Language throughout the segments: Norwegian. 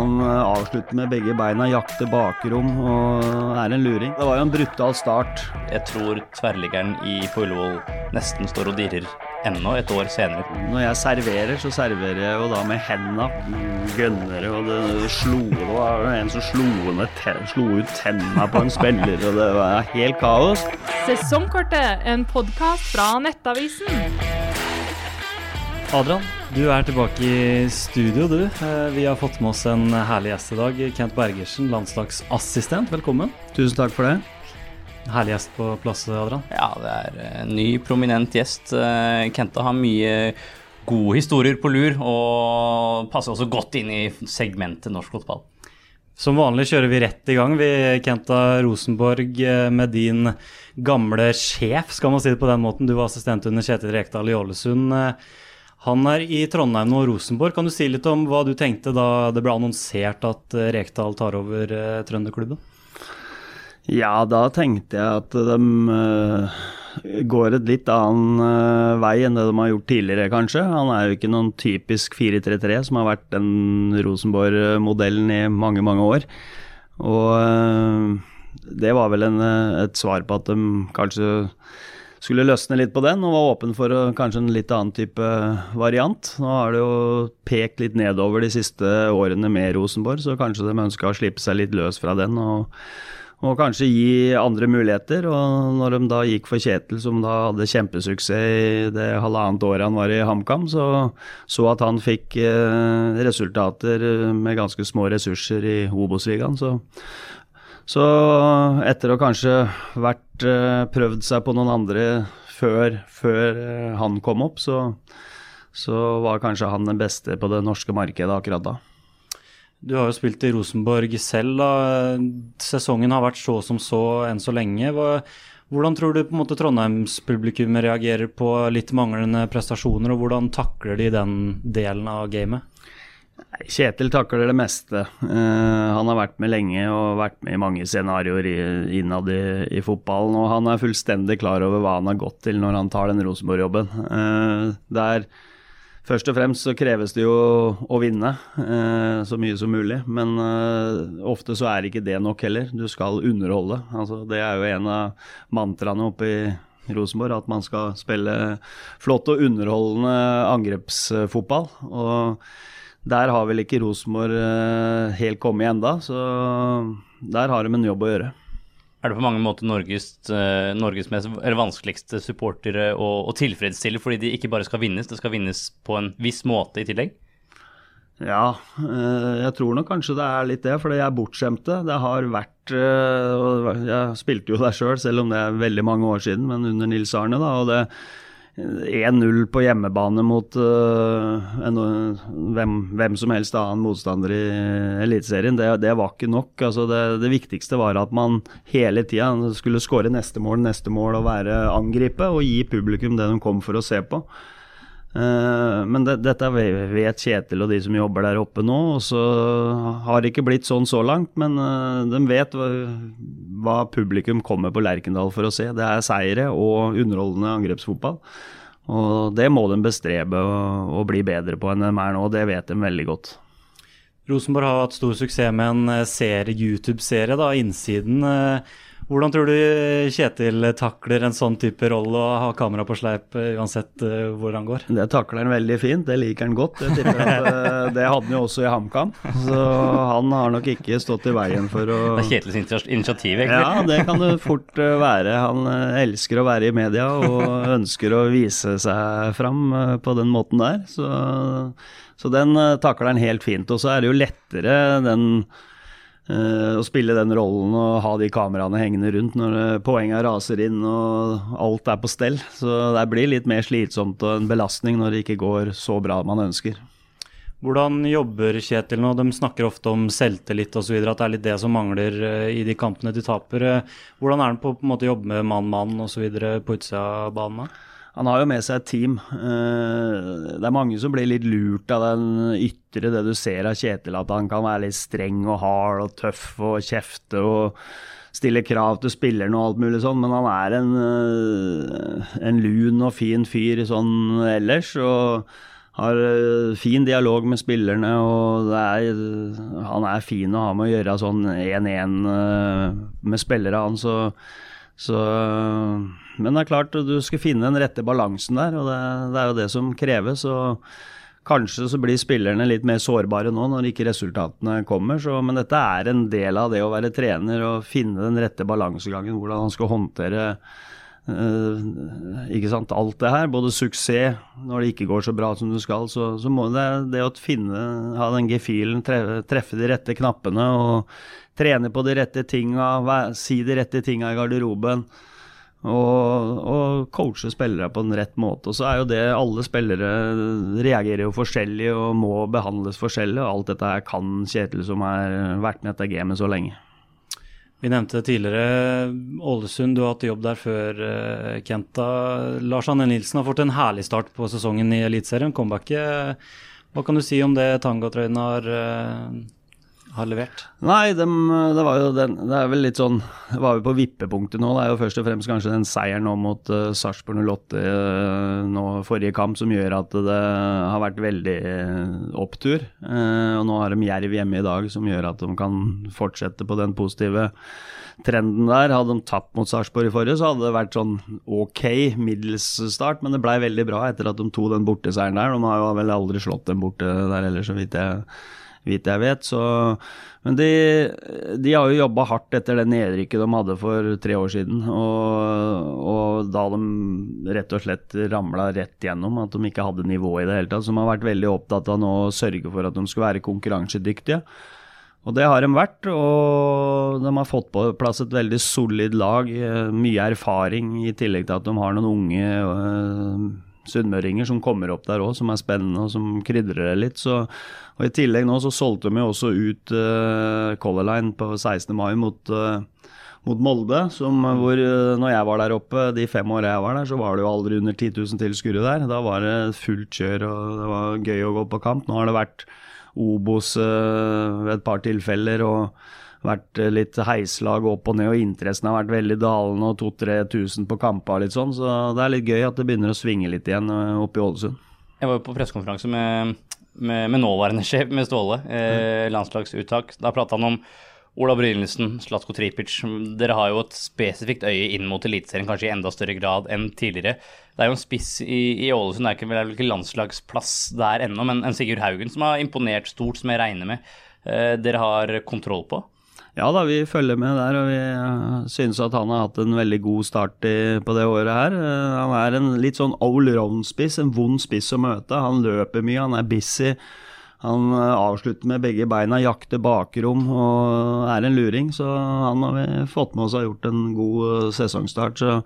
Han eh, avslutter med begge beina, jakter bakrom og er en luring. Det var jo en brutal start. Jeg tror tverrliggeren i på Ullevål nesten står og dirrer ennå et år senere. Når jeg serverer, så serverer jeg jo da med henda. Gønnere, og det slo Det var en som slo, ned ten, slo ut tenna på en spiller, og det var helt kaos. Sesongkortet, en podkast fra Nettavisen. Adrian, du er tilbake i studio, du. Eh, Vi har fått med oss en herlig gjest i dag. Kent Bergersen, landslagsassistent. Velkommen. Tusen takk for det. Herlig gjest på plass, Adrian. Ja, det er en ny prominent gjest. Kente Kenta har mye gode historier på lur, og passer også godt inn i segmentet norsk fotball. Som vanlig kjører vi rett i gang, vi, Kenta Rosenborg, eh, med din gamle sjef, skal man si det på den måten. Du var assistent under Kjetil Rekdal i Ålesund. Eh, Han er i Trondheim nå, Rosenborg. Kan du si litt om hva du tenkte da det ble annonsert at eh, Rekdal tar over eh, trønderklubben? Ja, da tenkte jeg at de uh, går et litt annen uh, vei enn det de har gjort tidligere, kanskje. Han er jo ikke noen typisk 4-3-3 som har vært den Rosenborg-modellen i mange, mange år. Og uh, det var vel en, eh, et svar på at de kanskje skulle løsne litt på den, og var åpen for kanskje en litt annen type variant. Nå har det jo pekt litt nedover de siste årene med Rosenborg, så kanskje de ønska å slippe seg litt løs fra den. og og kanskje gi andre muligheter. Og når de da gikk for Kjetil, som da hadde kjempesuksess i det halvannet året han var i HamKam, så så at han fikk eh, resultater med ganske små ressurser i Obos-ligaen. Så, så etter å kanskje vært eh, prøvd seg på noen andre før, før eh, han kom opp, så, så var kanskje han den beste på det norske markedet akkurat da. Du har jo spilt i Rosenborg selv. da. Sesongen har vært så som så enn så lenge. Hvordan tror du på en måte Trondheimspublikummet reagerer på litt manglende prestasjoner, og hvordan takler de den delen av gamet? Kjetil takler det meste. Uh, han har vært med lenge og vært med i mange scenarioer innad i, i fotballen. Og han er fullstendig klar over hva han har gått til når han tar den Rosenborg-jobben. det der Først og fremst så kreves det jo å vinne uh, så mye som mulig, men eh, ofte så er ikke det nok heller. Du skal underholde. Altså, det er jo en av mantraene oppe i Rosenborg, at man skal spille flott og underholdende angrepsfotball. Og der har vel ikke Rosenborg eh, helt kommet enda, så der har de en jobb å gjøre. Er det på mange måter Norges, eh, Norges mest, vanskeligste supportere å, å tilfredsstille, fordi de ikke bare skal vinnes, det skal vinnes på en viss måte i tillegg? Ja, eh, jeg tror nok kanskje det er litt det, for jeg er bortskjemte. Det har vært Jeg spilte jo der sjøl, selv, selv om det er veldig mange år siden, men under Nils Arne, da. og det 1-0 på hjemmebane mot uh, en, hvem, hvem, som helst annen motstander i Eliteserien, det, det, var ikke nok. Altså det, det, viktigste var at man hele tida skulle skåre neste mål, neste mål og være angripe og gi publikum det de kom for å se på. Uh, men det, dette vet Kjetil og de som jobber der oppe nå, og så har det ikke blitt sånn så langt. Men uh, de vet hva, publikum kommer på Lerkendal for å se. Det er seire og underholdende angrepsfotball. Og det må de bestrebe å, bli bedre på enn de er nå, det vet de veldig godt. Rosenborg har hatt stor suksess med en serie, YouTube-serie, da, Innsiden. Hvordan tror du Kjetil takler en sånn type rolle og ha kamera på sleip uansett hvor han går? Det takler han veldig fint, det liker han godt. Jeg tipper at Det hadde han jo også i HamKam, så han har nok ikke stått i veien for å Det er Kjetils initiativ, egentlig. Ja, det kan det fort være. Han elsker å være i media og ønsker å vise seg fram på den måten der. Så, så den takler han helt fint. Og så er det jo lettere den å spille den rollen og ha de kameraene hengende rundt når poengene raser inn og alt er på stell. Så det blir litt mer slitsomt og en belastning når det ikke går så bra man ønsker. Hvordan jobber Kjetil nå? De snakker ofte om selvtillit osv., at det er litt det som mangler i de kampene de taper. Hvordan er han på, på å jobbe med mann-mann osv. på utsida av banen? Han har jo med seg et team. Det er mange som blir litt lurt av den ytre, det du ser av Kjetil, at han kan være litt streng og hard og tøff og kjefte og stille krav til spillerne og alt mulig sånn, men han er en, en lun og fin fyr sånn ellers. og har eh, fin dialog med spillerne, og er, han er fin å ha med å gjøre sånn 1-1 med spillere, han. Så, Men det er klart, du skal finne den rette balansen der, og det, det er jo det som kreves. og Kanskje så blir spillerne litt mer sårbare nå når ikke resultatene kommer, så, men dette er en del av det å være trener og finne den rette balansegangen, hvordan han skal håndtere ikke sant, alt det her. Både suksess når det ikke går så bra som du skal, så, så må det, det å finne, ha den gefühlen, treffe, treffe de rette knappene og trene på de rette tinga, si de rette tinga i garderoben. Og, og coache spillere på en rett måte. Og så er jo det Alle spillere reagerer jo forskjellig og må behandles forskjellig, og alt dette her kan Kjetil, som har vært med dette gamet så lenge. Vi nevnte tidligere Ålesund, du har hatt jobb der før, eh, Kenta. Lars Anne Nilsen har fått en herlig start på sesongen i Eliteserien, comebacket. Hva kan du si om det tangotrøyene har eh, har levert? Nei, dem, det var jo den Det er vel litt sånn Var vi på vippepunktet nå? Det er jo først og fremst kanskje den seieren nå mot uh, Sarpsborg 08 uh, nå forrige kamp som gjør at det har vært veldig opptur. Uh, og nå har de Jerv hjemme i dag som gjør at de kan fortsette på den positive trenden der. Hadde de tapt mot Sarpsborg i forrige, så hadde det vært sånn ok middels start, men det blei veldig bra etter at de to den borteseieren der. De har jo vel aldri slått dem borte der heller, så vidt jeg vidt jeg vet. Så, men de, de, har jo jobba hardt etter det nedrykket de hadde for tre år siden. Og, og da de rett og slett ramla rett gjennom, at de ikke hadde nivå i det hele tatt. Som har vært veldig opptatt av nå å sørge for at de skulle være konkurransedyktige. Og det har de vært, og de har fått på plass et veldig solid lag. Mye erfaring, i tillegg til at de har noen unge øh, sunnmøringer som kommer opp der òg, som er spennende og som krydrer det litt. Så, og I tillegg nå så solgte vi også ut uh, Color Line på 16. mai mot, uh, mot Molde. Som, hvor uh, når jeg var der oppe, de fem årene jeg var der, så var det jo aldri under 10 000 tilskuere der. Da var det fullt kjør og det var gøy å gå på kamp. Nå har det vært Obos ved et par tilfeller. og vært eh, litt heislag opp og ned, og interessen har vært veldig dalende, og 2000-3000 på kamper litt sånn, så det er litt gøy at det begynner å svinge litt igjen eh, oppe i Ålesund. Jeg var jo på pressekonferanse med, med, med, nåværende sjef, med Ståle, eh, landslagsuttak. Da prata han om Ola Brynildsen, Slatko Tripic. Dere har jo et spesifikt øye inn mot Eliteserien, kanskje i enda større grad enn tidligere. Det er jo en spiss i, i Ålesund, det er ikke, vel ikke landslagsplass der ennå, men en Sigurd Haugen som har imponert stort, som jeg regner med eh, dere har kontroll på? Ja da, vi følger med der, og vi uh, synes at han har hatt en veldig god start i, på det året her. Uh, han er en litt sånn all-round-spiss, en vond spiss å møte. Han løper mye, han er busy. Han uh, avslutter med begge beina, jakter bakrom og er en luring. Så han har vi fått med oss har gjort en god sesongstart. Så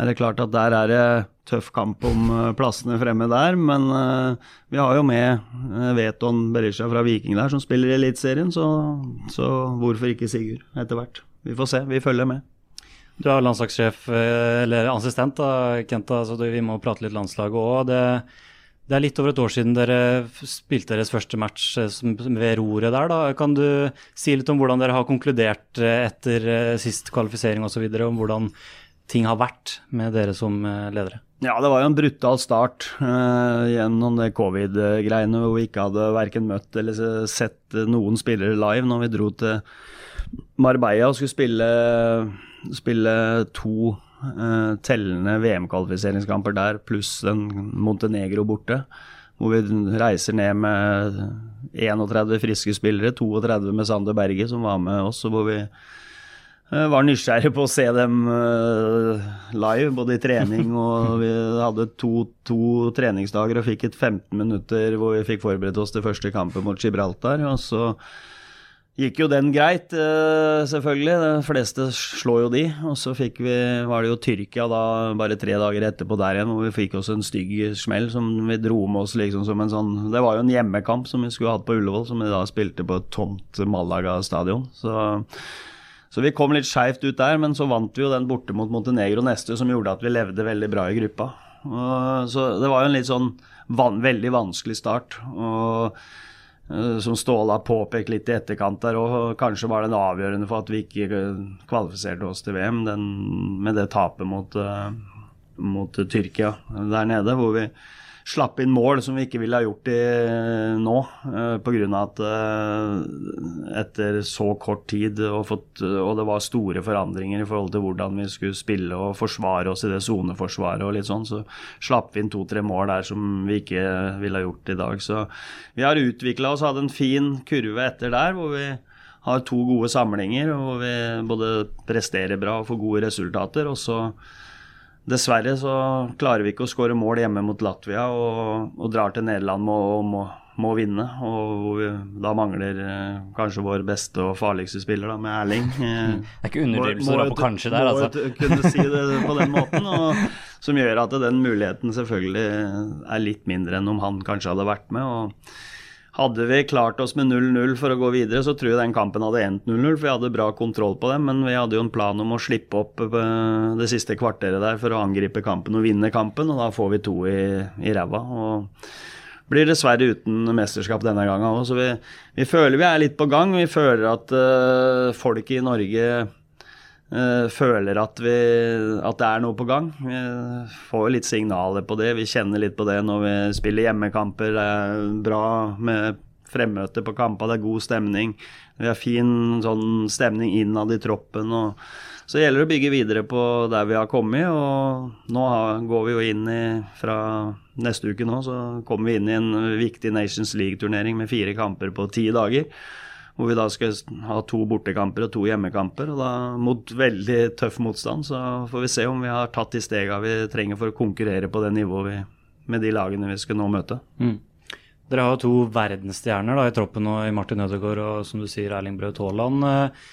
er det klart at der er det tøff kamp om eh, plassene fremme der. Men uh, vi har jo med uh, Veton Berisha fra Viking der, som spiller i Eliteserien. Så, så, hvorfor ikke Sigurd etter hvert? Vi får se, vi følger med. Du er landslagssjef, eller assistent, da, Kenta, så vi må prate litt landslag òg. Det, det, er litt over et år siden dere spilte deres første match ved roret der. da. Kan du si litt om hvordan dere har konkludert etter sist kvalifisering osv., om hvordan ting har vært med dere som ledere? Ja, det var jo en brutal start uh, gjennom det covid-greiene hvor vi ikke hadde verken møtt eller sett noen spillere live når vi dro til Marbella og skulle spille, spille to uh, tellende VM-kvalifiseringskamper der, pluss en Montenegro borte. Hvor vi reiser ned med 31 friske spillere, 32 med Sander Berge som var med oss. og hvor vi var nysgjerrig på å se dem uh, live, både i trening og Vi hadde to, to, treningsdager og fikk et 15 minutter hvor vi fikk forberedt oss til første kampen mot Gibraltar. Og så gikk jo den greit, uh, selvfølgelig. De fleste slår jo de. Og så fikk vi, var det jo Tyrkia da bare tre dager etterpå der igjen, hvor vi fikk oss en stygg smell som vi dro med oss liksom som en sånn Det var jo en hjemmekamp som vi skulle hatt på Ullevål, som vi da spilte på et tomt Malaga-stadion. Så så vi kom litt skeivt ut der, men så vant vi jo den borte mot Montenegro neste, som gjorde at vi levde veldig bra i gruppa. Så det var jo en litt sånn van, veldig vanskelig start. Og uh, som Ståle har påpekt litt i etterkant der, og kanskje var den avgjørende for at vi ikke kvalifiserte oss til VM, den, med det tapet mot, uh, mot Tyrkia der nede, hvor vi slapp inn mål som vi ikke ville ha gjort i nå. Uh, Pga. at uh, etter så kort tid og, fått, og, det var store forandringer i forhold til hvordan vi skulle spille og forsvare oss i det soneforsvaret og litt sånn, så slapp vi inn to-tre mål der som vi ikke ville ha gjort i dag. Så vi har utvikla oss, hadde en fin kurve etter der hvor vi har to gode samlinger og vi både presterer bra og får gode resultater. og så Dessverre så klarer vi ikke å skåre mål hjemme mot Latvia og, og drar til Nederland og må, må, vinne. Og vi da mangler eh, kanskje vår beste og farligste spiller, da, med Erling. Eh, det er ikke underdrivelse å på kanskje der, altså. Må kunne si det på den måten. Og, som gjør at den muligheten selvfølgelig er litt mindre enn om han kanskje hadde vært med. og hadde vi klart oss med 0-0 for å gå videre, så tror jeg den kampen hadde endt 0-0, for vi hadde bra kontroll på dem. Men vi hadde jo en plan om å slippe opp eh, det siste kvarteret der for å angripe kampen og vinne kampen, og da får vi to i, i ræva. Og blir dessverre uten mesterskap denne gangen òg, så vi, vi, føler vi er litt på gang. Vi føler at uh, folk i Norge føler at, vi, at, det er noe på gang. Vi får litt signaler på det. Vi kjenner litt på det når vi spiller hjemmekamper. Det er bra med fremmøte på kamper, det er god stemning. Vi har fin sånn stemning innad i troppen. Og, så det å bygge videre på der vi har kommet. Og nå har, går vi jo inn i Fra neste uke nå så kommer vi inn i en viktig Nations League-turnering med fire kamper på ti dager. Hvor vi da skal ha to bortekamper og to hjemmekamper. og da Mot veldig tøff motstand. Så får vi se om vi har tatt de stegene vi trenger for å konkurrere på det nivået vi, med de lagene vi skal nå møte. Mm. Dere har to verdensstjerner da, i troppen nå, i Martin Ødegaard og som du sier, Erling Braut Haaland. Eh,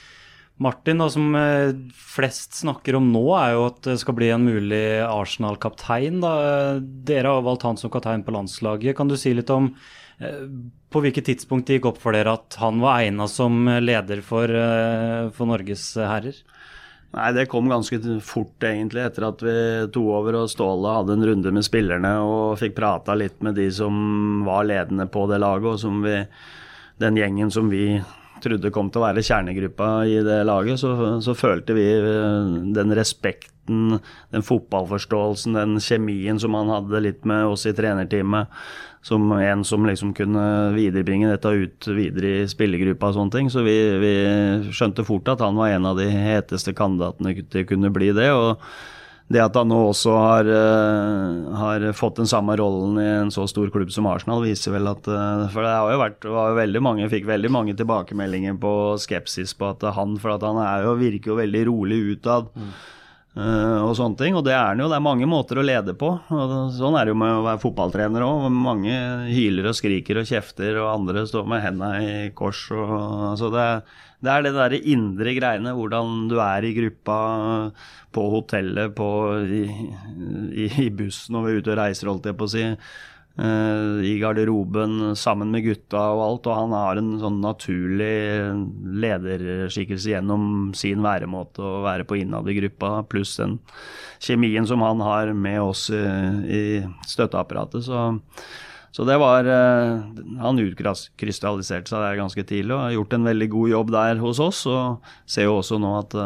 Martin, da, som eh, flest snakker om nå, er jo at det skal bli en mulig Arsenal-kaptein. Dere har valgt han som kaptein på landslaget. Kan du si litt om Eh, på hvilket tidspunkt gikk opp for dere at han var egna som leder for, eh, for, Norges herrer? Nei, Det kom ganske fort, egentlig, etter at vi tok over og Ståle hadde en runde med spillerne og fikk prata litt med de som var ledende på det laget, og som vi, den gjengen som vi trodde kom til å være kjernegruppa i det laget, så, så følte vi eh, den respekten, den fotballforståelsen, den kjemien som han hadde litt med oss i trenerteamet som en som liksom kunne viderebringe dette ut videre i spillergruppa og sånne ting. Så vi, vi, skjønte fort at han var en av de heteste kandidatene til å kunne bli det. og det at han nå også har, uh, har, fått den samme rollen i en så stor klubb som Arsenal, viser vel at uh, For det har jo vært var jo veldig mange, fikk veldig mange tilbakemeldinger på skepsis på at han For at han jo, virker jo veldig rolig utad. Mm. Uh, og sånne ting. Og det er det jo. Det er mange måter å lede på. Og sånn er det jo med å være fotballtrener òg. Mange hyler og skriker og kjefter, og andre står med hendene i kors. Og, altså det, det, er det derre indre greiene. Hvordan du er i gruppa, på hotellet, på, i, i, i bussen er ute og reiser, holdt jeg på å si. Uh, i garderoben sammen med gutta og alt. Og han har en sånn naturlig lederskikkelse gjennom sin væremåte å være på innad i gruppa, pluss den kjemien som han har med oss i, i støtteapparatet. Så, så, det var uh, Han utkrystalliserte seg der ganske tidlig og har gjort en veldig god jobb der hos oss. Og ser jo også nå at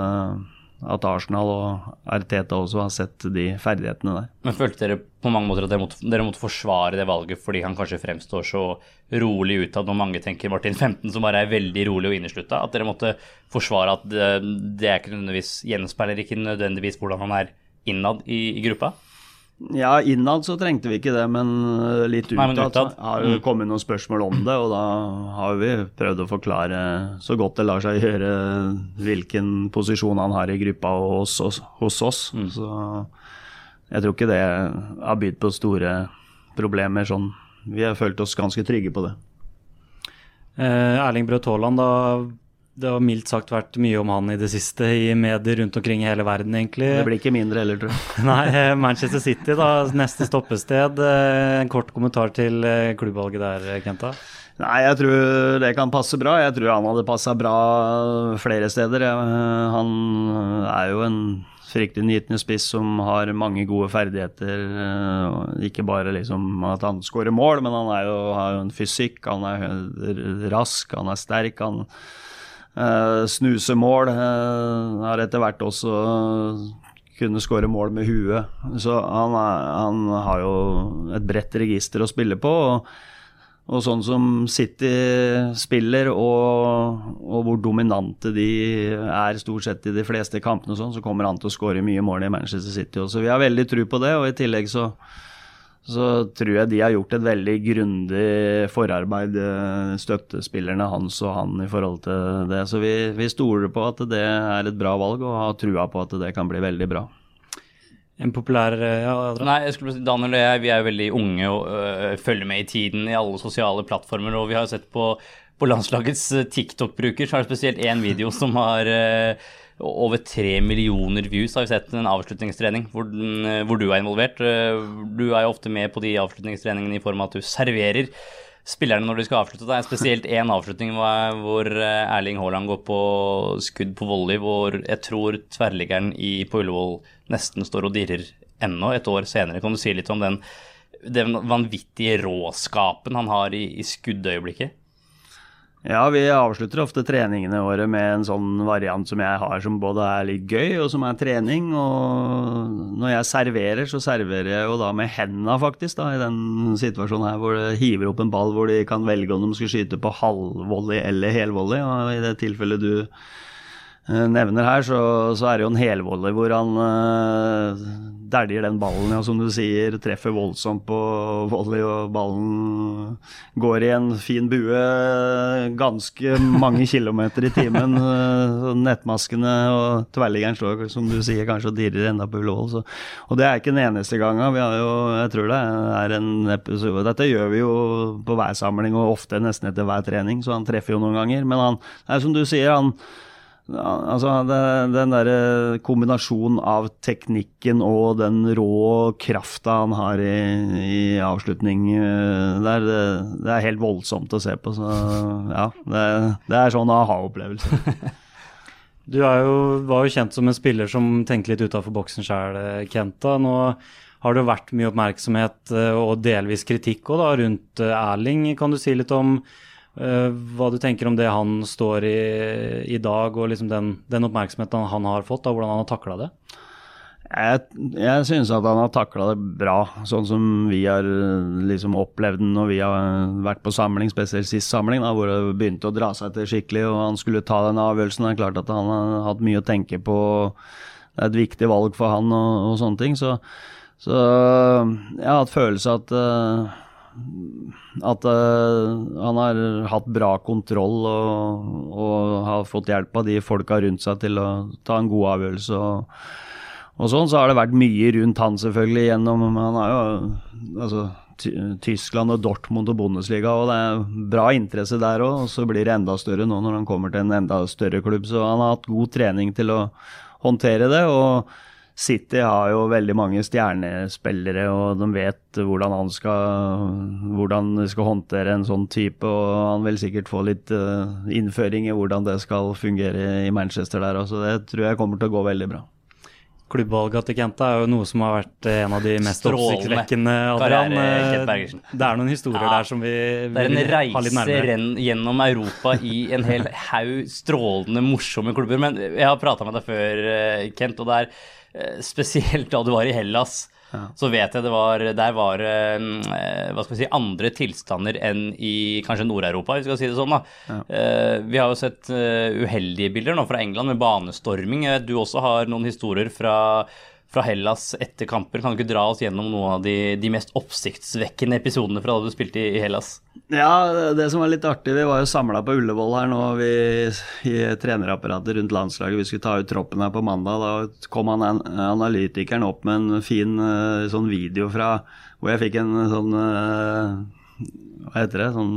at Arsenal og Arteta også har sett de ferdighetene der. Men følte dere på mange måter at dere måtte, dere måtte forsvare det valget fordi han kanskje fremstår så rolig utad når mange tenker Martin 15, som bare er veldig rolig og inneslutta? At dere måtte forsvare at det, det er ikke nødvendigvis gjenspeiler ikke nødvendigvis hvordan han er innad i, i gruppa? Ja, innad så trengte vi ikke det, men eh, litt utad, utad. har det mm. kommet noen spørsmål om det. Og da har vi prøvd å forklare så godt det lar seg gjøre hvilken posisjon han har i gruppa og hos, hos, hos oss. Mm. Så jeg tror ikke det har bydd på store problemer sånn. Vi har følt oss ganske trygge på det. Eh, Erling Braut Haaland, da det har mildt sagt vært mye om han i det siste i medier rundt omkring i hele verden, egentlig. Det blir ikke mindre heller, tror jeg. Nei, eh, Manchester City, da. Neste stoppested. Eh, en kort kommentar til eh, klubbvalget der, Kenta? Nei, jeg tror det kan passe bra. Jeg tror han hadde passa bra flere steder. Han er jo en fryktelig nytende spiss som har mange gode ferdigheter. Ikke bare liksom at han skårer mål, men han jo, har jo en fysikk. Han er rask, han er sterk. han Uh, snusemål har etter hvert også kunne skåre mål med huet. Så han, er, han har jo et bredt register å spille på. og og sånn som City spiller, og, og, hvor dominante de er stort sett i de fleste kampene, sånn, så kommer han til å skåre mye mål i Manchester City også. Vi har veldig tro på det, og i tillegg så, så tror jeg de har gjort et veldig grundig forarbeid, eh, støttespillerne hans og han, i forhold til det. Så vi, vi stoler på at det er et bra valg, og har trua på at det kan bli veldig bra. En populær ja, Nei, jeg skulle si, Daniel og jeg vi er jo veldig unge og øh, følger med i tiden i alle sosiale plattformer. Og vi har sett på, på landslagets TikTok-bruker, så er det spesielt én video som har øh, over tre millioner views. Har vi sett en avslutningstrening hvor, den, hvor, du er involvert. Du er jo ofte med på de avslutningstreningene i form av at du serverer spillerne når de skal avslutte. Det er spesielt én avslutning hvor Erling Haaland går på skudd på volley, hvor jeg tror tverrliggeren på Ullevål nesten står og dirrer ennå, et år senere. Kan du si litt om den, den vanvittige råskapen han har i, i skuddøyeblikket? Ja, vi avslutter ofte treningene våre med en sånn variant som jeg har, som både er litt gøy og som er trening. Og når jeg serverer, så serverer jeg jo da med hendene, faktisk, da, i den situasjonen her hvor det hiver opp en ball hvor de kan velge om de skal skyte på halvvolley eller helvolley. Og i det tilfellet du nevner her, så, så, er det jo en helvolley hvor han uh, dæljer den ballen, ja, som du sier, treffer voldsomt på volley, og ballen går i en fin bue ganske mange kilometer i timen. Uh, nettmaskene og tverrliggeren står, som du sier, kanskje og dirrer enda på Ullevål. Og det er ikke den eneste gangen. Vi har jo, jeg tror det er en episode Dette gjør vi jo på hver samling, og ofte nesten etter hver trening, så han treffer jo noen ganger. Men han, er som du sier, han Altså, den derre kombinasjonen av teknikken og den rå krafta han har i, i avslutning, eh, det det er, helt voldsomt å se på. Så ja, det, det er sånn aha-opplevelse. Du jo, var jo kjent som en spiller som tenkte litt utafor boksen sjøl, Kenta. Nå har det vært mye oppmerksomhet eh, og delvis kritikk også, rundt eh, Erling. Kan du si litt om Eh, hva du tenker om det han står i i dag, og liksom den, den oppmerksomheten han har fått, og hvordan han har takla det? Jeg, jeg synes at han har takla det bra, sånn som vi har liksom opplevd den når vi har vært på samling, spesielt sist samling, da, hvor det begynte å dra seg til skikkelig og han skulle ta den avgjørelsen. Det er klart at han har hatt mye å tenke på. Det er et viktig valg for han og, og sånne ting. Så, så, jeg har hatt følelse at uh, at uh, han har hatt bra kontroll og, og, har fått hjelp av de folka rundt seg til å ta en god avgjørelse. Og, og sånn, så har det vært mye rundt han selvfølgelig gjennom Han har jo altså, Tyskland og Dortmund og Bundesliga, og det er bra interesse der òg. Og så blir det enda større nå når han kommer til en enda større klubb. Så han har hatt god trening til å håndtere det. og City har jo veldig mange stjernespillere, og de vet hvordan han skal hvordan skal håndtere en sånn type. og Han vil sikkert få litt uh, innføring i hvordan det skal fungere i Manchester der Så Det tror jeg kommer til å gå veldig bra. Klubbvalget til Kenta er jo noe som har vært en av de mest oppsiktsvekkende. Eh, det er noen historier ja, der som vi vil ha litt nærmere. Det er en reise gjennom Europa i en hel haug strålende morsomme klubber. Men jeg har prata med deg før, eh, Kent, og det er Eh, spesielt da du var i Hellas. Ja. Så vet jeg det var Der var eh, hva skal vi si, andre tilstander enn i kanskje Nord-Europa, vi skal si det sånn. da. Ja. Eh, vi har jo sett uheldige bilder nå fra England med banestorming. Du også har noen historier fra fra Hellas etter kamper. Kan du ikke dra oss gjennom noen av de, de mest oppsiktsvekkende episodene fra da du spilte i, i, Hellas? Ja, det som var litt artig, vi var jo samla på Ullevål her nå vi, i trenerapparatet rundt landslaget. Vi skulle ta ut troppen her på mandag. Da kom han, analytikeren opp med en fin uh, sånn video fra hvor jeg fikk en sånn uh, Hva heter det? Sånn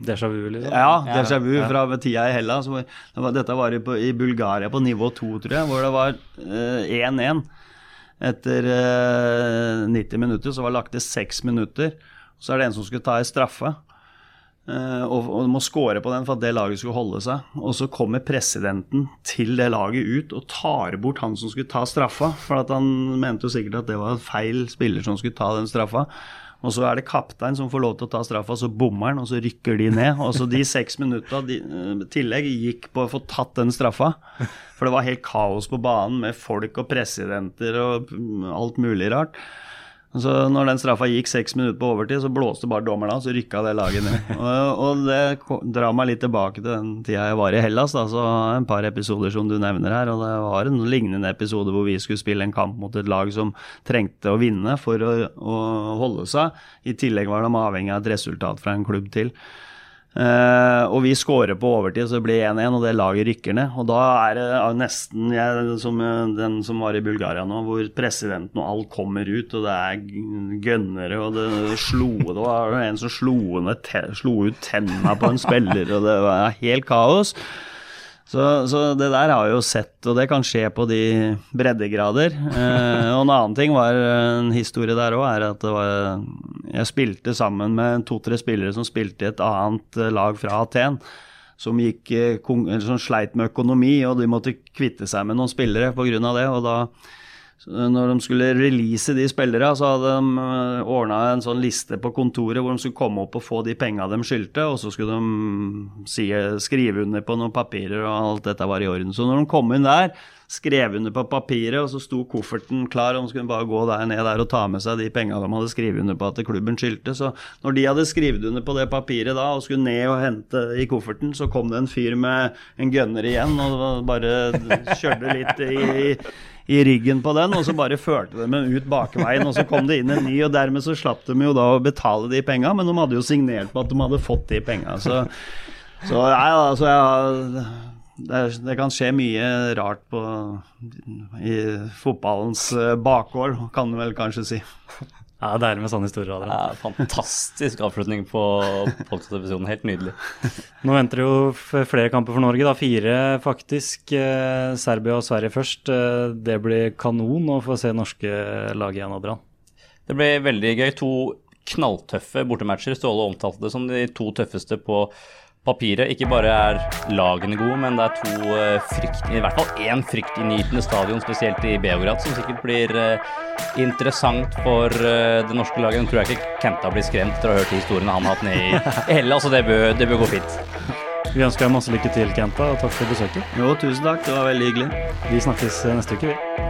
Déjà vu, liksom? Ja, déjà vu ja. fra tida i Hellas. Dette var i, i, Bulgaria på nivå 2, tror jeg, hvor det var 1-1. Uh, Etter uh, 90 minutter så var det lagt til 6 minutter. Så er det en som skulle ta ei straffe. Uh, og, og må score på den for at det laget skulle holde seg. Og så kommer presidenten til det laget ut og tar bort han som skulle ta straffa. For at han mente jo sikkert at det var feil spiller som skulle ta den straffa. Og så er det kaptein som får lov til å ta straffa, så bommer han, og så rykker de ned. Og så de seks minutta i tillegg gikk på å få tatt den straffa. For det var helt kaos på banen med folk og presidenter og alt mulig rart. Så når den straffa gikk seks minutter på overtid, så blåste bare dommeren av, så rykka det laget ned. Og, og det drar meg litt tilbake til den tida jeg var i Hellas, da, så en par episoder som du nevner her. Og det var en lignende episode hvor vi skulle spille en kamp mot et lag som trengte å vinne for å, å holde seg. I tillegg var de avhengig av et resultat fra en klubb til. Uh, og vi scorer på overtid, så det blir 1-1, og det laget rykker ned. Og da er det nesten jeg, som den som var i Bulgaria nå, hvor presidenten og alt kommer ut, og det er gønnere, og det slo Det var en som slo, ned, slo ut tenna på en spiller, og det var helt kaos. Så, så, det der har jeg jo sett, og det kan skje på de breddegrader. Eh, og en annen ting var en historie der òg, er at var, jeg spilte sammen med to-tre spillere som spilte i et annet lag fra Aten. Som, gikk, eh, som sleit med økonomi, og de måtte kvitte seg med noen spillere pga. det. og da når de skulle release de spillerne, så hadde de eh, ordna en sånn liste på kontoret hvor de skulle komme opp og få de penga de skyldte, og så skulle de si, skrive under på noen papirer, og alt dette var i orden. Så når de kom inn der, skrev under på papiret, og så sto kofferten klar, og de skulle bare gå der ned der og ta med seg de penga de hadde skrevet under på at klubben skyldte. Så når de hadde skrevet under på det papiret da, og skulle ned og hente i kofferten, så kom det en fyr med en gunner igjen og bare kjørte litt i i ryggen på den, og så bare førte de dem ut bakveien, og så kom det inn en ny, og dermed så slapp de jo da å betale de penga, men de hadde jo signert på at de hadde fått de penga. Så, så nei, altså jeg det, det, kan skje mye rart på, i fotballens eh, bakgård, kan du vel kanskje si. Ja, det er med sånne historier. Adrian. Ja, fantastisk avslutning på podkast-episoden. Helt nydelig. Nå venter det jo flere kamper for Norge, da. Fire faktisk. Eh, Serbia og Sverige først. Eh, det blir kanon å få se norske lag igjen, Adrian. Det blir veldig gøy. To knalltøffe bortematcher. Ståle omtalte det som de to tøffeste på papiret. Ikke bare er lagene gode, men det er to uh, frykt, i hvert fall én fryktinngytende stadion, spesielt i Beograd, som sikkert blir uh, interessant for uh, det norske laget. Nå tror jeg ikke Kenta blir skremt etter å ha hørt historiene han har hatt nede i Helle, så det bør, det bør gå fint. Vi ønsker deg masse lykke til, Kenta, og takk for besøket. Jo, tusen takk. Det var veldig hyggelig. Vi snakkes neste uke, vi.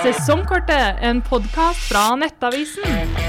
Sesongkortet, en podkast fra Nettavisen.